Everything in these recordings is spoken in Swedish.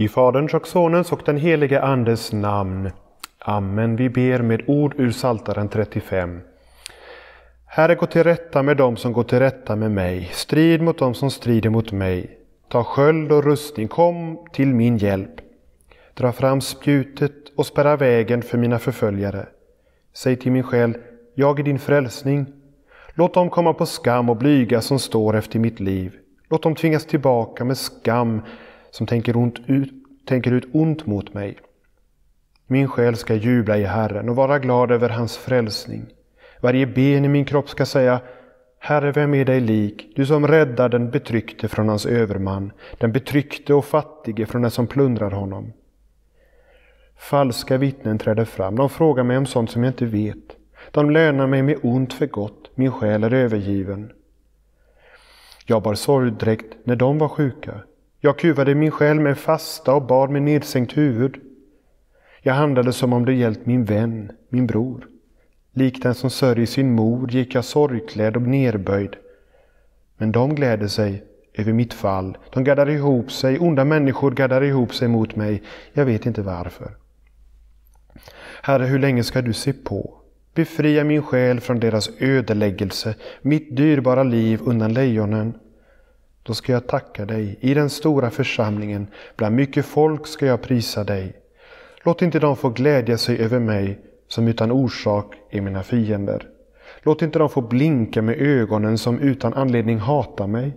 I Faderns och Sonens och den helige Andes namn. Amen. Vi ber med ord ur Psaltaren 35. Herre, gå till rätta med dem som går till rätta med mig. Strid mot dem som strider mot mig. Ta sköld och rustning, kom till min hjälp. Dra fram spjutet och spärra vägen för mina förföljare. Säg till min själ, jag är din frälsning. Låt dem komma på skam och blyga som står efter mitt liv. Låt dem tvingas tillbaka med skam som tänker, ont ut, tänker ut ont mot mig. Min själ ska jubla i Herren och vara glad över hans frälsning. Varje ben i min kropp ska säga Herre, vem är dig lik, du som räddar den betryckte från hans överman, den betryckte och fattige från den som plundrar honom. Falska vittnen träder fram, de frågar mig om sånt som jag inte vet. De lönar mig med ont för gott, min själ är övergiven. Jag bar sorgdräkt när de var sjuka. Jag kuvade min själ med fasta och bad med nedsänkt huvud. Jag handlade som om det gällt min vän, min bror. Lik den som sörjer sin mor gick jag sorgklädd och nerböjd. Men de gläder sig över mitt fall. De gaddar ihop sig, onda människor gaddar ihop sig mot mig. Jag vet inte varför. Herre, hur länge ska du se på? Befria min själ från deras ödeläggelse, mitt dyrbara liv undan lejonen. Då ska jag tacka dig i den stora församlingen, bland mycket folk ska jag prisa dig. Låt inte dem få glädja sig över mig som utan orsak är mina fiender. Låt inte dem få blinka med ögonen som utan anledning hatar mig.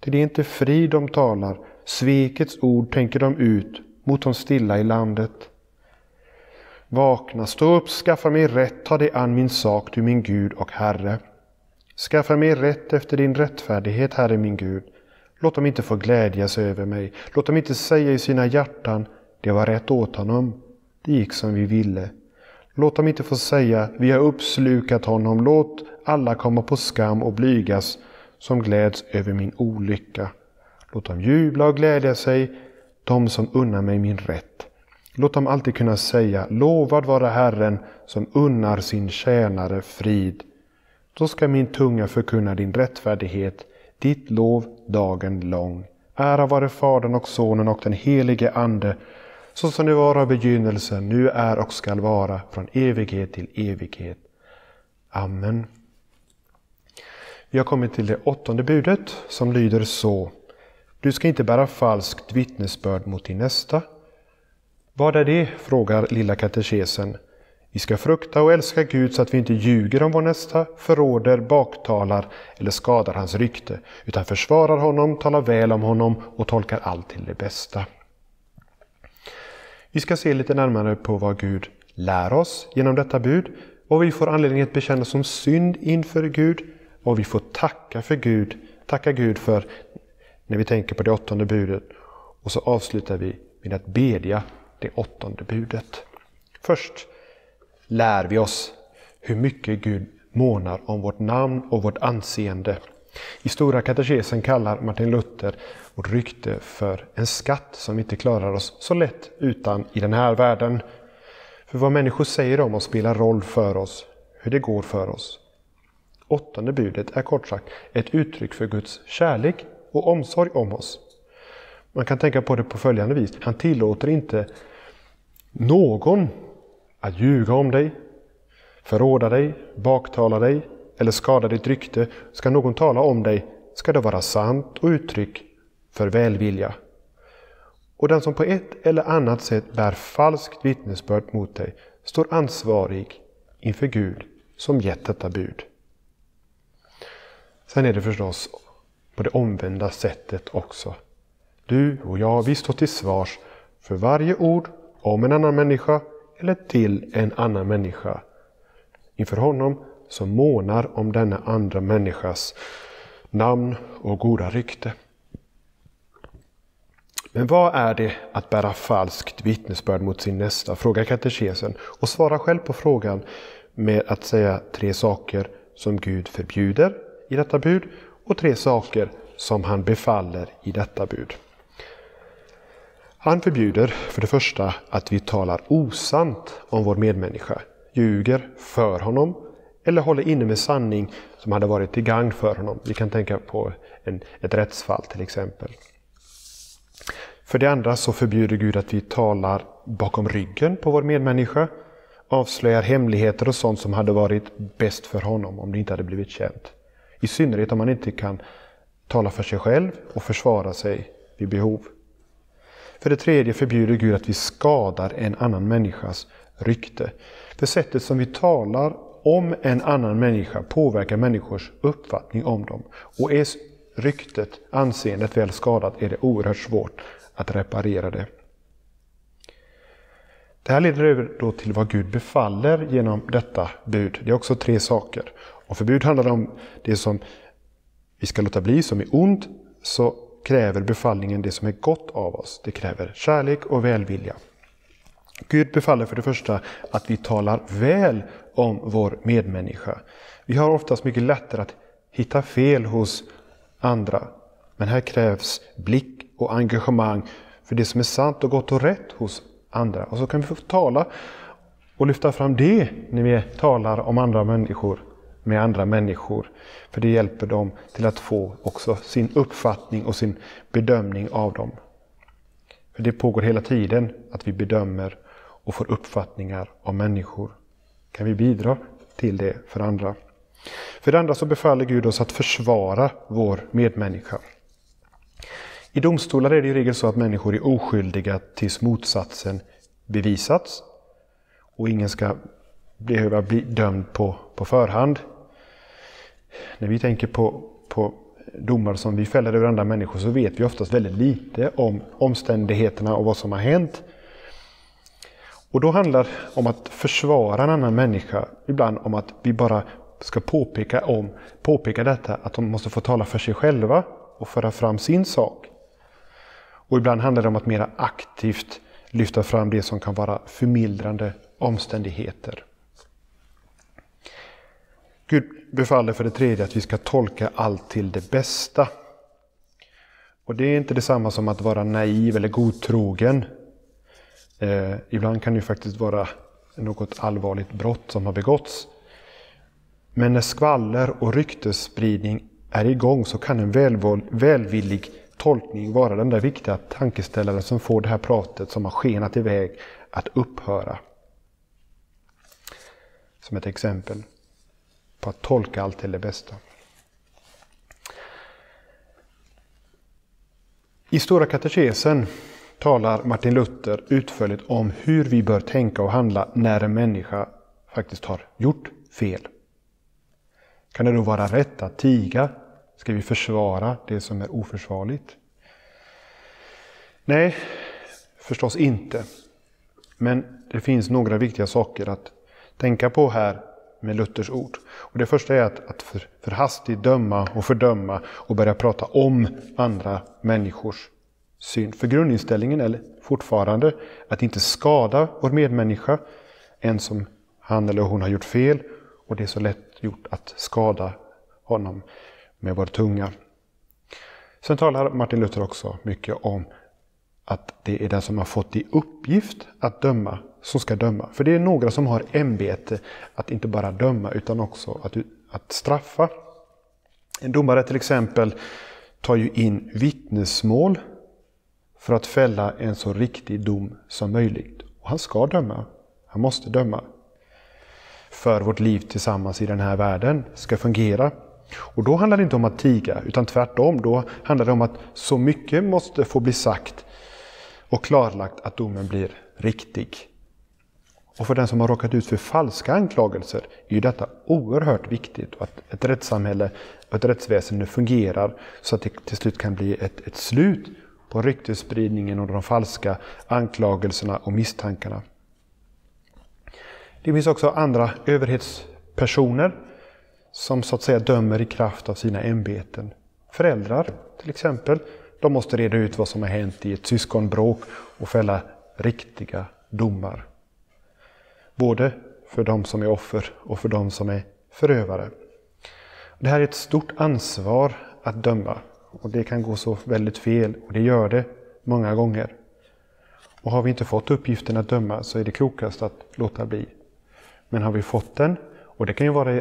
Till det är inte frid de talar, svekets ord tänker de ut mot de stilla i landet. Vakna, stå upp, skaffa mig rätt, ta dig an min sak, du min Gud och Herre. Skaffa mig rätt efter din rättfärdighet, Herre min Gud. Låt dem inte få glädjas över mig. Låt dem inte säga i sina hjärtan, det var rätt åt honom. Det gick som vi ville. Låt dem inte få säga, vi har uppslukat honom. Låt alla komma på skam och blygas som gläds över min olycka. Låt dem jubla och glädja sig, de som unnar mig min rätt. Låt dem alltid kunna säga, lovad vara Herren som unnar sin tjänare frid. Då ska min tunga förkunna din rättfärdighet, ditt lov dagen lång. Ära vare Fadern och Sonen och den helige Ande, så som det var av begynnelsen, nu är och skall vara, från evighet till evighet. Amen. Vi har kommit till det åttonde budet som lyder så. Du ska inte bära falskt vittnesbörd mot din nästa. Vad är det? frågar lilla katekesen. Vi ska frukta och älska Gud så att vi inte ljuger om vår nästa, förråder, baktalar eller skadar hans rykte, utan försvarar honom, talar väl om honom och tolkar allt till det bästa. Vi ska se lite närmare på vad Gud lär oss genom detta bud, vad vi får anledning att bekänna som synd inför Gud, vad vi får tacka för Gud, tacka Gud för när vi tänker på det åttonde budet. Och så avslutar vi med att bedja det åttonde budet. Först lär vi oss hur mycket Gud månar om vårt namn och vårt anseende. I Stora katekesen kallar Martin Luther vårt rykte för en skatt som vi inte klarar oss så lätt utan i den här världen. För vad människor säger om oss spelar roll för oss, hur det går för oss. Åttonde budet är kort sagt ett uttryck för Guds kärlek och omsorg om oss. Man kan tänka på det på följande vis. Han tillåter inte någon att ljuga om dig, förråda dig, baktala dig eller skada ditt rykte. Ska någon tala om dig ska det vara sant och uttryck för välvilja. Och den som på ett eller annat sätt bär falskt vittnesbörd mot dig står ansvarig inför Gud som gett detta bud. Sen är det förstås på det omvända sättet också. Du och jag, vi står till svars för varje ord om en annan människa eller till en annan människa inför honom som månar om denna andra människas namn och goda rykte. Men vad är det att bära falskt vittnesbörd mot sin nästa? frågar katekesen och svarar själv på frågan med att säga tre saker som Gud förbjuder i detta bud och tre saker som han befaller i detta bud. Han förbjuder för det första att vi talar osant om vår medmänniska, ljuger för honom eller håller inne med sanning som hade varit till gagn för honom. Vi kan tänka på en, ett rättsfall till exempel. För det andra så förbjuder Gud att vi talar bakom ryggen på vår medmänniska, avslöjar hemligheter och sånt som hade varit bäst för honom om det inte hade blivit känt. I synnerhet om man inte kan tala för sig själv och försvara sig vid behov. För det tredje förbjuder Gud att vi skadar en annan människas rykte. För sättet som vi talar om en annan människa påverkar människors uppfattning om dem. Och är ryktet, anseendet väl skadat är det oerhört svårt att reparera det. Det här leder över då till vad Gud befaller genom detta bud. Det är också tre saker. Och förbud handlar om det som vi ska låta bli, som är ont, så kräver befallningen det som är gott av oss. Det kräver kärlek och välvilja. Gud befaller för det första att vi talar väl om vår medmänniska. Vi har oftast mycket lättare att hitta fel hos andra. Men här krävs blick och engagemang för det som är sant och gott och rätt hos andra. Och så kan vi få tala och lyfta fram det när vi talar om andra människor med andra människor. För det hjälper dem till att få också sin uppfattning och sin bedömning av dem. För det pågår hela tiden att vi bedömer och får uppfattningar av människor. Kan vi bidra till det för andra? För det andra så befaller Gud oss att försvara vår medmänniska. I domstolar är det i regel så att människor är oskyldiga tills motsatsen bevisats. Och ingen ska behöva bli dömd på, på förhand. När vi tänker på, på domar som vi fäller över andra människor så vet vi oftast väldigt lite om omständigheterna och vad som har hänt. Och då handlar det om att försvara en annan människa ibland om att vi bara ska påpeka, om, påpeka detta att de måste få tala för sig själva och föra fram sin sak. Och ibland handlar det om att mera aktivt lyfta fram det som kan vara förmildrande omständigheter. Gud befaller för det tredje att vi ska tolka allt till det bästa. Och det är inte detsamma som att vara naiv eller godtrogen. Eh, ibland kan det ju faktiskt vara något allvarligt brott som har begåtts. Men när skvaller och ryktesspridning är igång så kan en välvillig tolkning vara den där viktiga tankeställaren som får det här pratet som har skenat iväg att upphöra. Som ett exempel på att tolka allt till det bästa. I Stora katekesen talar Martin Luther utförligt om hur vi bör tänka och handla när en människa faktiskt har gjort fel. Kan det då vara rätt att tiga? Ska vi försvara det som är oförsvarligt? Nej, förstås inte. Men det finns några viktiga saker att tänka på här med Luthers ord. Och det första är att, att för, för hastigt döma och fördöma och börja prata om andra människors synd. För grundinställningen är fortfarande att inte skada vår medmänniska, en som han eller hon har gjort fel. Och det är så lätt gjort att skada honom med vår tunga. Sen talar Martin Luther också mycket om att det är den som har fått i uppgift att döma som ska döma. För det är några som har ämbete att inte bara döma utan också att, att straffa. En domare till exempel tar ju in vittnesmål för att fälla en så riktig dom som möjligt. Och han ska döma. Han måste döma. För vårt liv tillsammans i den här världen ska fungera. Och då handlar det inte om att tiga, utan tvärtom. Då handlar det om att så mycket måste få bli sagt och klarlagt att domen blir riktig. Och för den som har råkat ut för falska anklagelser är ju detta oerhört viktigt. Och att ett rättssamhälle och ett rättsväsende fungerar så att det till slut kan bli ett, ett slut på ryktesspridningen och de falska anklagelserna och misstankarna. Det finns också andra överhetspersoner som så att säga dömer i kraft av sina ämbeten. Föräldrar till exempel. De måste reda ut vad som har hänt i ett syskonbråk och fälla riktiga domar. Både för de som är offer och för de som är förövare. Det här är ett stort ansvar att döma. Och det kan gå så väldigt fel, och det gör det många gånger. Och har vi inte fått uppgiften att döma så är det klokast att låta bli. Men har vi fått den, och det kan ju vara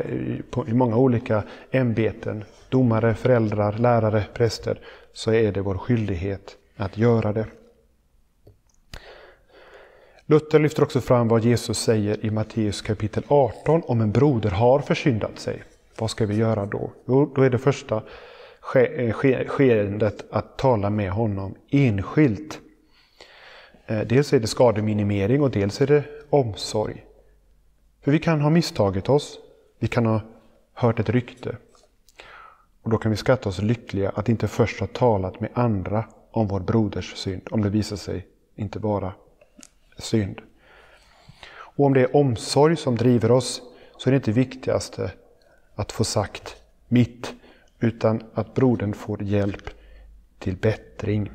i många olika ämbeten, domare, föräldrar, lärare, präster, så är det vår skyldighet att göra det. Luther lyfter också fram vad Jesus säger i Matteus kapitel 18 om en broder har försyndat sig. Vad ska vi göra då? Jo, då är det första eh, skeendet att tala med honom enskilt. Eh, dels är det skademinimering och dels är det omsorg. För vi kan ha misstagit oss, vi kan ha hört ett rykte. Och då kan vi skatta oss lyckliga att inte först ha talat med andra om vår broders synd, om det visar sig inte vara synd. Och om det är omsorg som driver oss så är det inte viktigaste att få sagt mitt, utan att brodern får hjälp till bättring.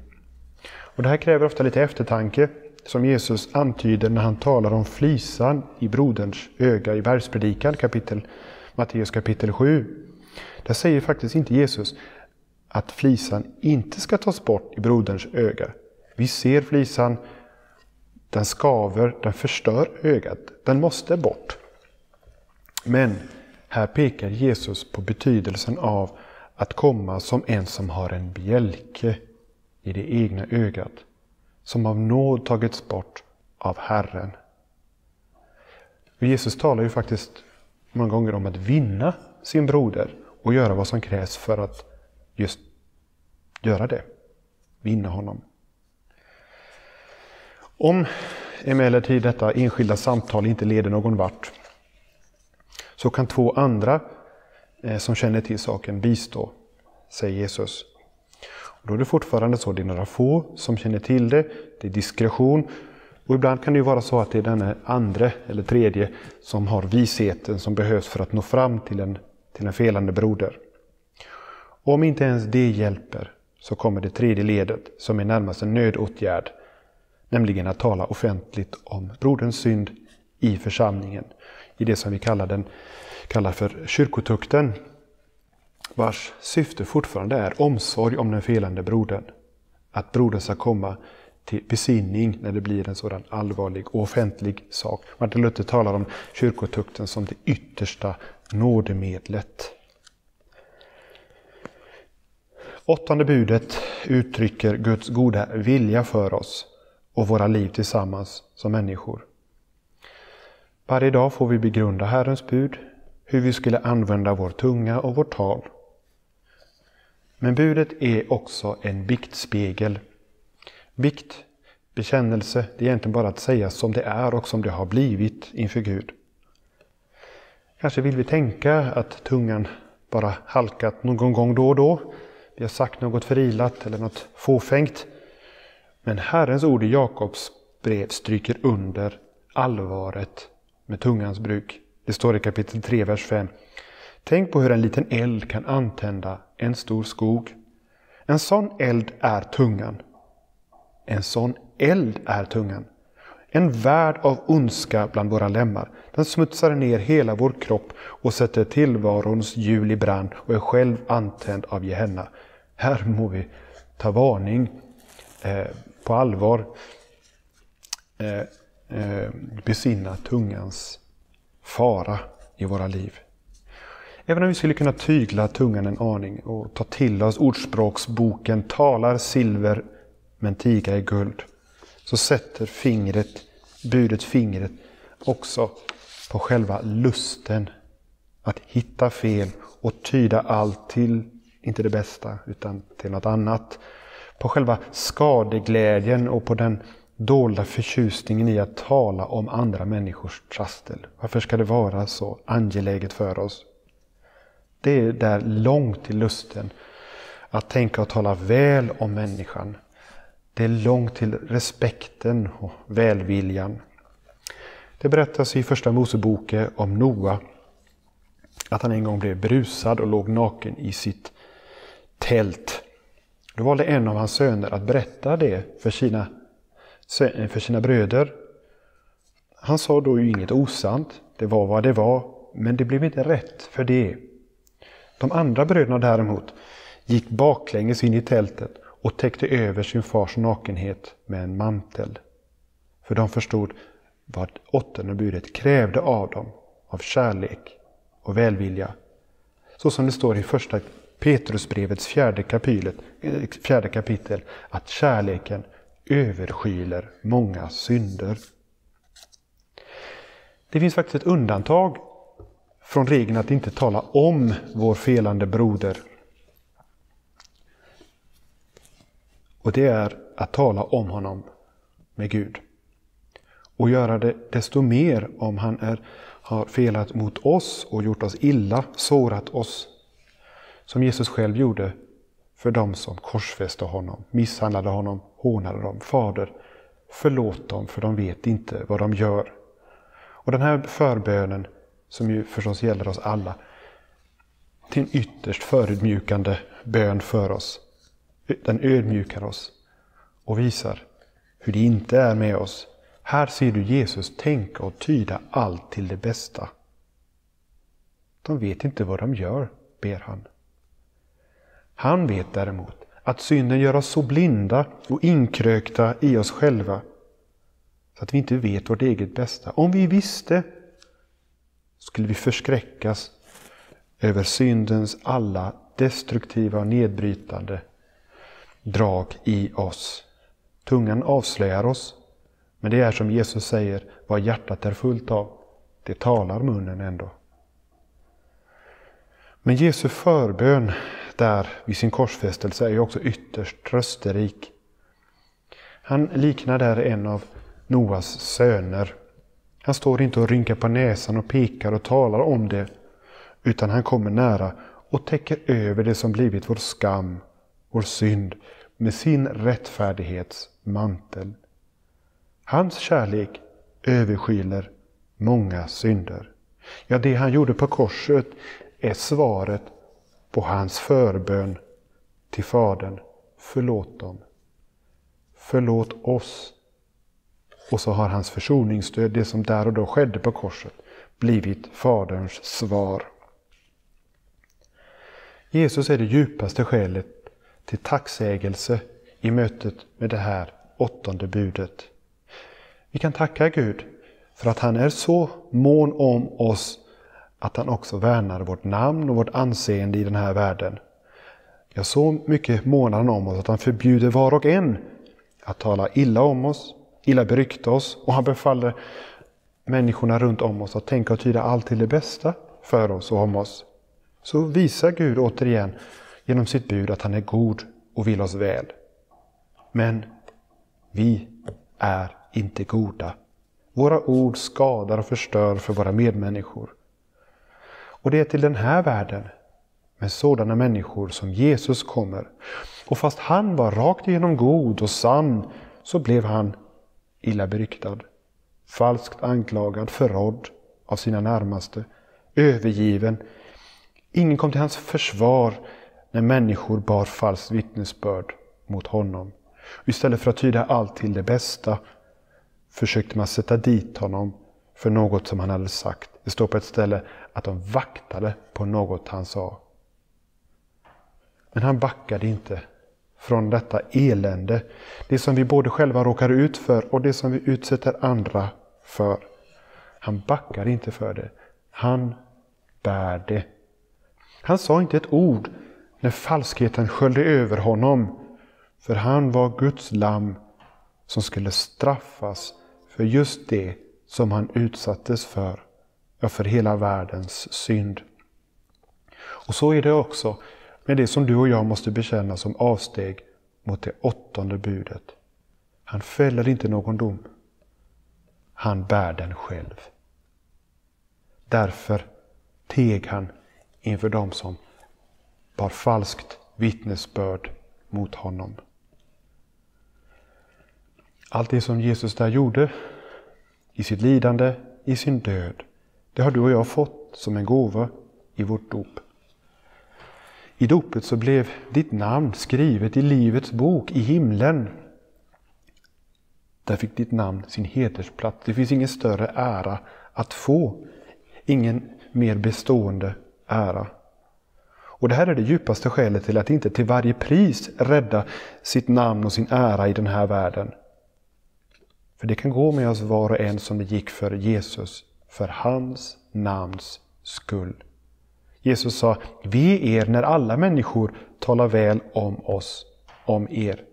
Och Det här kräver ofta lite eftertanke, som Jesus antyder när han talar om flisan i broderns öga i bergspredikan, kapitel, Matteus kapitel 7. Där säger faktiskt inte Jesus att flisan inte ska tas bort i broderns öga. Vi ser flisan, den skaver, den förstör ögat, den måste bort. Men här pekar Jesus på betydelsen av att komma som en som har en bjälke i det egna ögat, som av nåd tagits bort av Herren. Och Jesus talar ju faktiskt många gånger om att vinna sin broder och göra vad som krävs för att just göra det. Vinna honom. Om emellertid detta enskilda samtal inte leder någon vart så kan två andra eh, som känner till saken bistå, säger Jesus. Och då är det fortfarande så, det är några få som känner till det, det är diskretion. Och ibland kan det ju vara så att det är den andra eller tredje som har visheten som behövs för att nå fram till en, till en felande broder. Om inte ens det hjälper så kommer det tredje ledet som är närmast en nödåtgärd. Nämligen att tala offentligt om broderns synd i församlingen. I det som vi kallar, den, kallar för kyrkotukten. Vars syfte fortfarande är omsorg om den felande brodern. Att brodern ska komma till besinning när det blir en sådan allvarlig och offentlig sak. Martin Luther talar om kyrkotukten som det yttersta nådemedlet. Åttonde budet uttrycker Guds goda vilja för oss och våra liv tillsammans som människor. Varje dag får vi begrunda Herrens bud, hur vi skulle använda vår tunga och vårt tal. Men budet är också en biktspegel. Bikt, bekännelse, det är egentligen bara att säga som det är och som det har blivit inför Gud. Kanske vill vi tänka att tungan bara halkat någon gång då och då, vi har sagt något förilat eller något fåfängt. Men Herrens ord i Jakobs brev stryker under allvaret med tungans bruk. Det står i kapitel 3, vers 5. Tänk på hur en liten eld kan antända en stor skog. En sån eld är tungan. En sån eld är tungan. En värld av ondska bland våra lemmar. Den smutsar ner hela vår kropp och sätter tillvarons hjul i brand och är själv antänd av Gehenna. Här må vi ta varning eh, på allvar. Eh, eh, besinna tungans fara i våra liv. Även om vi skulle kunna tygla tungan en aning och ta till oss ordspråksboken talar silver men tiga är guld. Så sätter fingret, budet fingret också på själva lusten att hitta fel och tyda allt till inte det bästa, utan till något annat. På själva skadeglädjen och på den dolda förtjusningen i att tala om andra människors trassel. Varför ska det vara så angeläget för oss? Det är där långt till lusten att tänka och tala väl om människan. Det är långt till respekten och välviljan. Det berättas i Första Moseboken om Noa att han en gång blev brusad och låg naken i sitt tält. Då valde en av hans söner att berätta det för sina, för sina bröder. Han sa då ju inget osant, det var vad det var, men det blev inte rätt för det. De andra bröderna däremot gick baklänges in i tältet och täckte över sin fars nakenhet med en mantel. För de förstod vad åttonde budet krävde av dem, av kärlek och välvilja. Så som det står i första Petrusbrevets fjärde kapitel, fjärde kapitel att kärleken överskyler många synder. Det finns faktiskt ett undantag från regeln att inte tala om vår felande broder. Och det är att tala om honom med Gud. Och göra det desto mer om han är, har felat mot oss och gjort oss illa, sårat oss. Som Jesus själv gjorde för dem som korsfäste honom, misshandlade honom, hånade dem. Fader, förlåt dem för de vet inte vad de gör. Och den här förbönen, som ju förstås gäller oss alla, till en ytterst förödmjukande bön för oss. Den ödmjukar oss och visar hur det inte är med oss. Här ser du Jesus tänka och tyda allt till det bästa. De vet inte vad de gör, ber han. Han vet däremot att synden gör oss så blinda och inkrökta i oss själva så att vi inte vet vårt eget bästa. Om vi visste skulle vi förskräckas över syndens alla destruktiva och nedbrytande drag i oss. Tungan avslöjar oss, men det är som Jesus säger, vad hjärtat är fullt av, det talar munnen ändå. Men Jesu förbön där vid sin korsfästelse är ju också ytterst trösterik. Han liknar där en av Noas söner. Han står inte och rynkar på näsan och pekar och talar om det, utan han kommer nära och täcker över det som blivit vår skam, vår synd, med sin rättfärdighets mantel. Hans kärlek överskyler många synder. Ja, det han gjorde på korset är svaret på hans förbön till Fadern. Förlåt dem. Förlåt oss. Och så har hans försoningsstöd, det som där och då skedde på korset, blivit Faderns svar. Jesus är det djupaste skälet till tacksägelse i mötet med det här åttonde budet. Vi kan tacka Gud för att han är så mån om oss att han också värnar vårt namn och vårt anseende i den här världen. Ja, så mycket månar han om oss att han förbjuder var och en att tala illa om oss, illa berykta oss och han befaller människorna runt om oss att tänka och tyda allt till det bästa för oss och om oss. Så visar Gud återigen genom sitt bud att han är god och vill oss väl. Men vi är inte goda. Våra ord skadar och förstör för våra medmänniskor. Och det är till den här världen med sådana människor som Jesus kommer. Och fast han var rakt igenom god och sann så blev han illa beryktad, falskt anklagad, förrådd av sina närmaste, övergiven. Ingen kom till hans försvar när människor bar falskt vittnesbörd mot honom. Istället för att tyda allt till det bästa försökte man sätta dit honom för något som han hade sagt. Det står på ett ställe att de vaktade på något han sa. Men han backade inte från detta elände. Det som vi både själva råkar ut för och det som vi utsätter andra för. Han backar inte för det. Han bär det. Han sa inte ett ord när falskheten sköljde över honom. För han var Guds lamm som skulle straffas för just det som han utsattes för, ja, för hela världens synd. Och så är det också med det som du och jag måste bekänna som avsteg mot det åttonde budet. Han fäller inte någon dom. Han bär den själv. Därför teg han inför dem som bar falskt vittnesbörd mot honom. Allt det som Jesus där gjorde i sitt lidande, i sin död, det har du och jag fått som en gåva i vårt dop. I dopet så blev ditt namn skrivet i Livets bok i himlen. Där fick ditt namn sin hedersplats. Det finns ingen större ära att få. Ingen mer bestående ära. Och det här är det djupaste skälet till att inte till varje pris rädda sitt namn och sin ära i den här världen. För det kan gå med oss var och en som det gick för Jesus, för hans namns skull. Jesus sa, ve er när alla människor talar väl om oss, om er.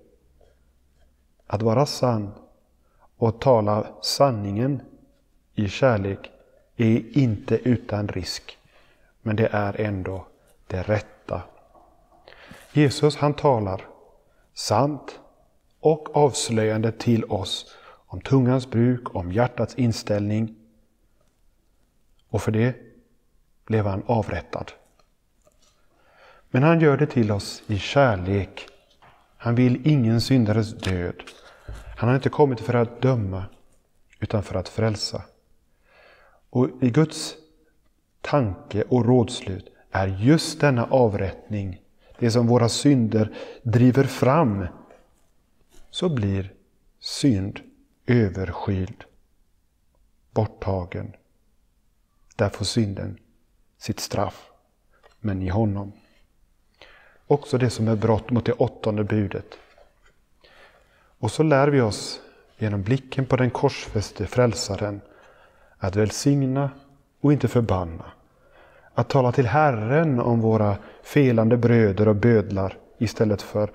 Att vara sann och tala sanningen i kärlek, är inte utan risk, men det är ändå det rätta. Jesus han talar sant och avslöjande till oss om tungans bruk, om hjärtats inställning. Och för det blev han avrättad. Men han gör det till oss i kärlek. Han vill ingen syndares död. Han har inte kommit för att döma, utan för att frälsa. Och i Guds tanke och rådslut är just denna avrättning det som våra synder driver fram, så blir synd överskyld, borttagen. Där får synden sitt straff, men i honom. Också det som är brott mot det åttonde budet. Och så lär vi oss genom blicken på den korsfäste frälsaren att välsigna och inte förbanna. Att tala till Herren om våra felande bröder och bödlar istället för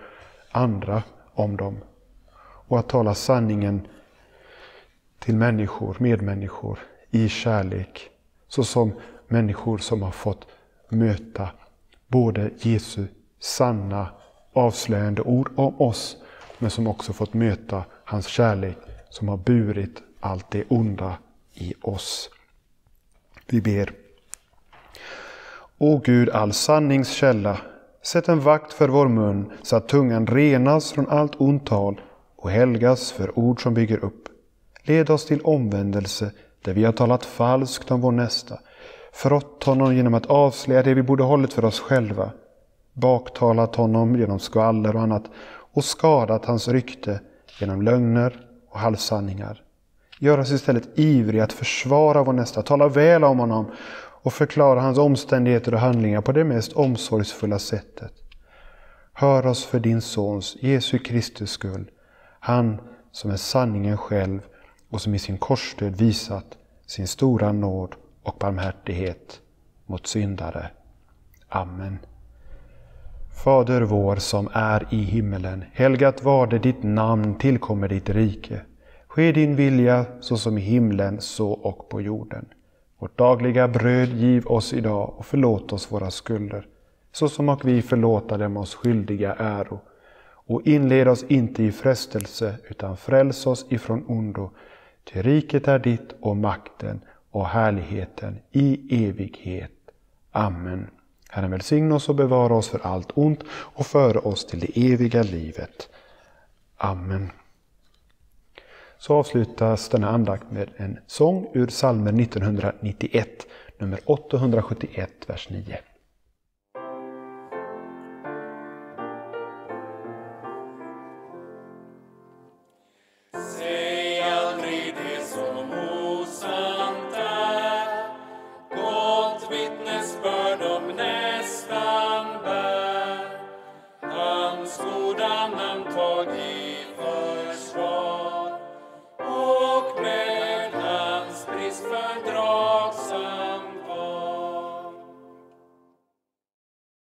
andra om dem. Och att tala sanningen till människor, medmänniskor, i kärlek. Såsom människor som har fått möta både Jesu sanna avslöjande ord om oss, men som också fått möta hans kärlek som har burit allt det onda i oss. Vi ber. O Gud, all sannings källa, sätt en vakt för vår mun så att tungan renas från allt ont tal och helgas för ord som bygger upp. Led oss till omvändelse där vi har talat falskt om vår nästa, förrått honom genom att avslöja det vi borde hållit för oss själva, baktalat honom genom skvaller och annat och skadat hans rykte genom lögner och halvsanningar. Gör oss istället ivriga att försvara vår nästa, tala väl om honom och förklara hans omständigheter och handlingar på det mest omsorgsfulla sättet. Hör oss för din Sons, Jesu Kristus skull, han som är sanningen själv och som i sin korsdöd visat sin stora nåd och barmhärtighet mot syndare. Amen. Fader vår som är i himmelen. Helgat var det ditt namn, tillkommer ditt rike. Ske din vilja så som i himlen, så och på jorden. Vårt dagliga bröd giv oss idag och förlåt oss våra skulder, så som och vi förlåta dem oss skyldiga äro. Och inled oss inte i frestelse, utan fräls oss ifrån ondo. Ty riket är ditt och makten och härligheten i evighet. Amen. Herren välsigne oss och bevara oss för allt ont och föra oss till det eviga livet. Amen. Så avslutas denna andakt med en sång ur psalmen 1991, nummer 871, vers 9.